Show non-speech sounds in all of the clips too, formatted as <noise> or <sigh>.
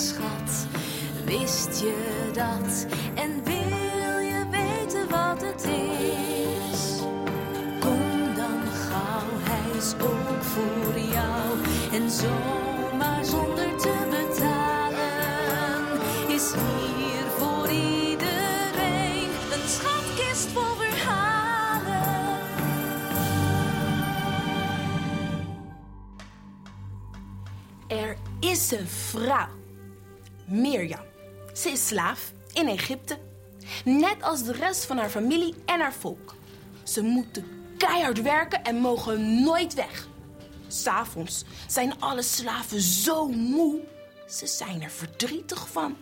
schat. Wist je dat? En wil je weten wat het is? Kom dan gauw, hij is ook voor jou. En zomaar zonder te betalen is hier voor iedereen een schatkist vol verhalen. Er is een vrouw, Mirjam. Ze is slaaf in Egypte. Net als de rest van haar familie en haar volk. Ze moeten keihard werken en mogen nooit weg. S'avonds zijn alle slaven zo moe, ze zijn er verdrietig van.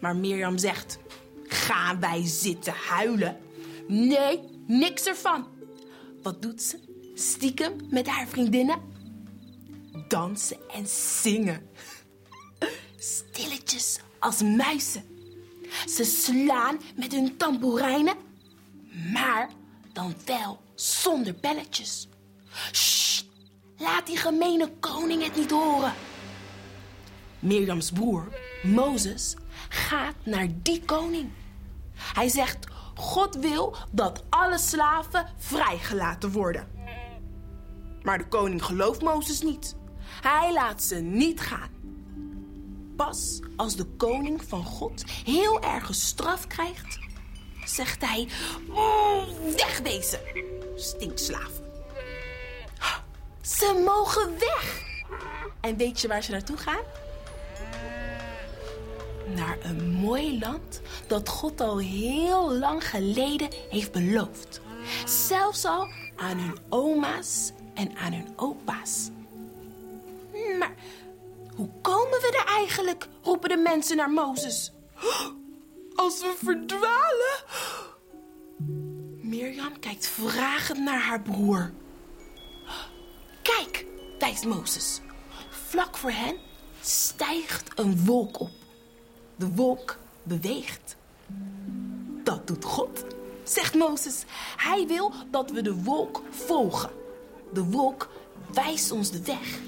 Maar Mirjam zegt: Gaan wij zitten huilen? Nee, niks ervan. Wat doet ze? Stiekem met haar vriendinnen? dansen en zingen. <laughs> Als muizen. Ze slaan met hun tamboerijnen, maar dan wel zonder belletjes. Sst, laat die gemene koning het niet horen. Mirjams broer, Mozes, gaat naar die koning. Hij zegt, God wil dat alle slaven vrijgelaten worden. Maar de koning gelooft Mozes niet. Hij laat ze niet gaan. Als de koning van God heel erg straf krijgt, zegt hij: "Oh, Wegwezen, stinkslaven. Ze mogen weg. En weet je waar ze naartoe gaan? Naar een mooi land dat God al heel lang geleden heeft beloofd. Zelfs al aan hun oma's en aan hun opa's. Maar hoe komen we er eigenlijk? roepen de mensen naar Mozes. Als we verdwalen. Mirjam kijkt vragend naar haar broer. Kijk, wijst Mozes. Vlak voor hen stijgt een wolk op. De wolk beweegt. Dat doet God, zegt Mozes. Hij wil dat we de wolk volgen. De wolk wijst ons de weg.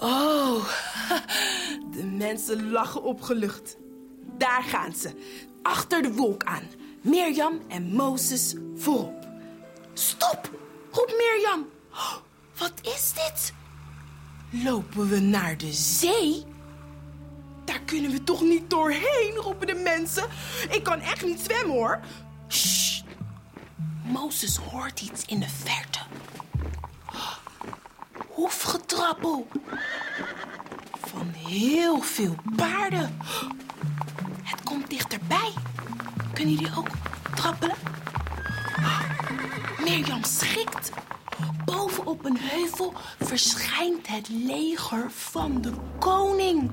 Oh, <laughs> de mensen lachen opgelucht. Daar gaan ze, achter de wolk aan. Mirjam en Mozes voorop. Stop, roept Mirjam. Wat is dit? Lopen we naar de zee? Daar kunnen we toch niet doorheen, roepen de mensen. Ik kan echt niet zwemmen hoor. Shh. Mozes hoort iets in de verte hoefgetrappel. Heel veel paarden. Het komt dichterbij. Kunnen jullie ook trappelen? Mirjam schrikt. Boven op een heuvel verschijnt het leger van de koning.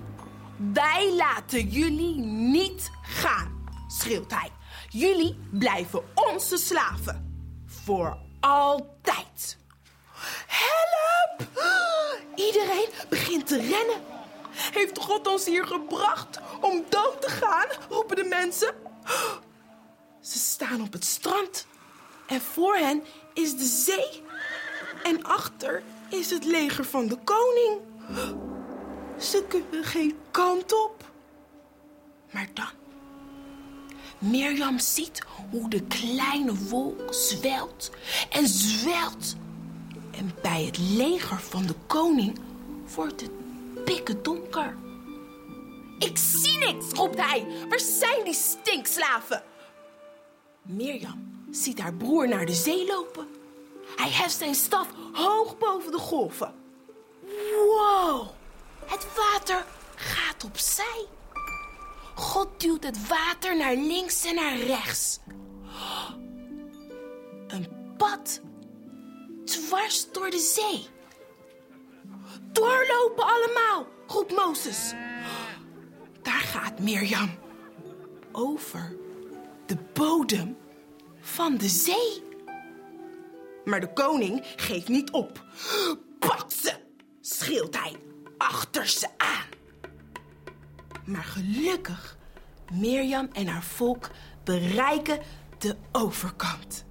Wij laten jullie niet gaan, schreeuwt hij. Jullie blijven onze slaven. Voor altijd. Help! <gasps> Iedereen begint te rennen. Heeft God ons hier gebracht om dood te gaan? roepen de mensen. Ze staan op het strand. En voor hen is de zee. En achter is het leger van de koning. Ze kunnen geen kant op. Maar dan. Mirjam ziet hoe de kleine wolk zwelt en zwelt en bij het leger van de koning wordt het pikken donker. Ik zie niks, roept hij. Waar zijn die stinkslaven? Mirjam ziet haar broer naar de zee lopen. Hij heft zijn staf hoog boven de golven. Wow, het water gaat opzij. God duwt het water naar links en naar rechts. Een pad dwars door de zee. Doorlopen allemaal, roept Mozes. Daar gaat Mirjam. Over de bodem van de zee. Maar de koning geeft niet op. Pak ze, schreeuwt hij achter ze aan. Maar gelukkig, Mirjam en haar volk bereiken de overkant.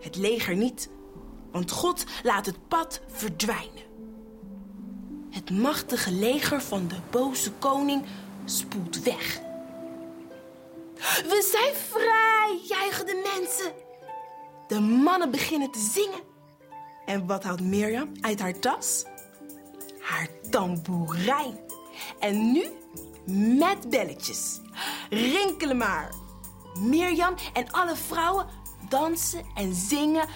Het leger niet, want God laat het pad verdwijnen. Het machtige leger van de boze koning spoelt weg. We zijn vrij, juichen de mensen. De mannen beginnen te zingen. En wat houdt Mirjam uit haar tas? Haar tamboerijn. En nu met belletjes. Rinkelen maar. Mirjam en alle vrouwen dansen en zingen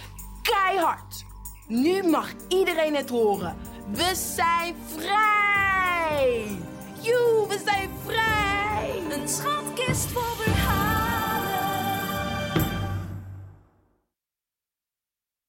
keihard. Nu mag iedereen het horen. We zijn vrij!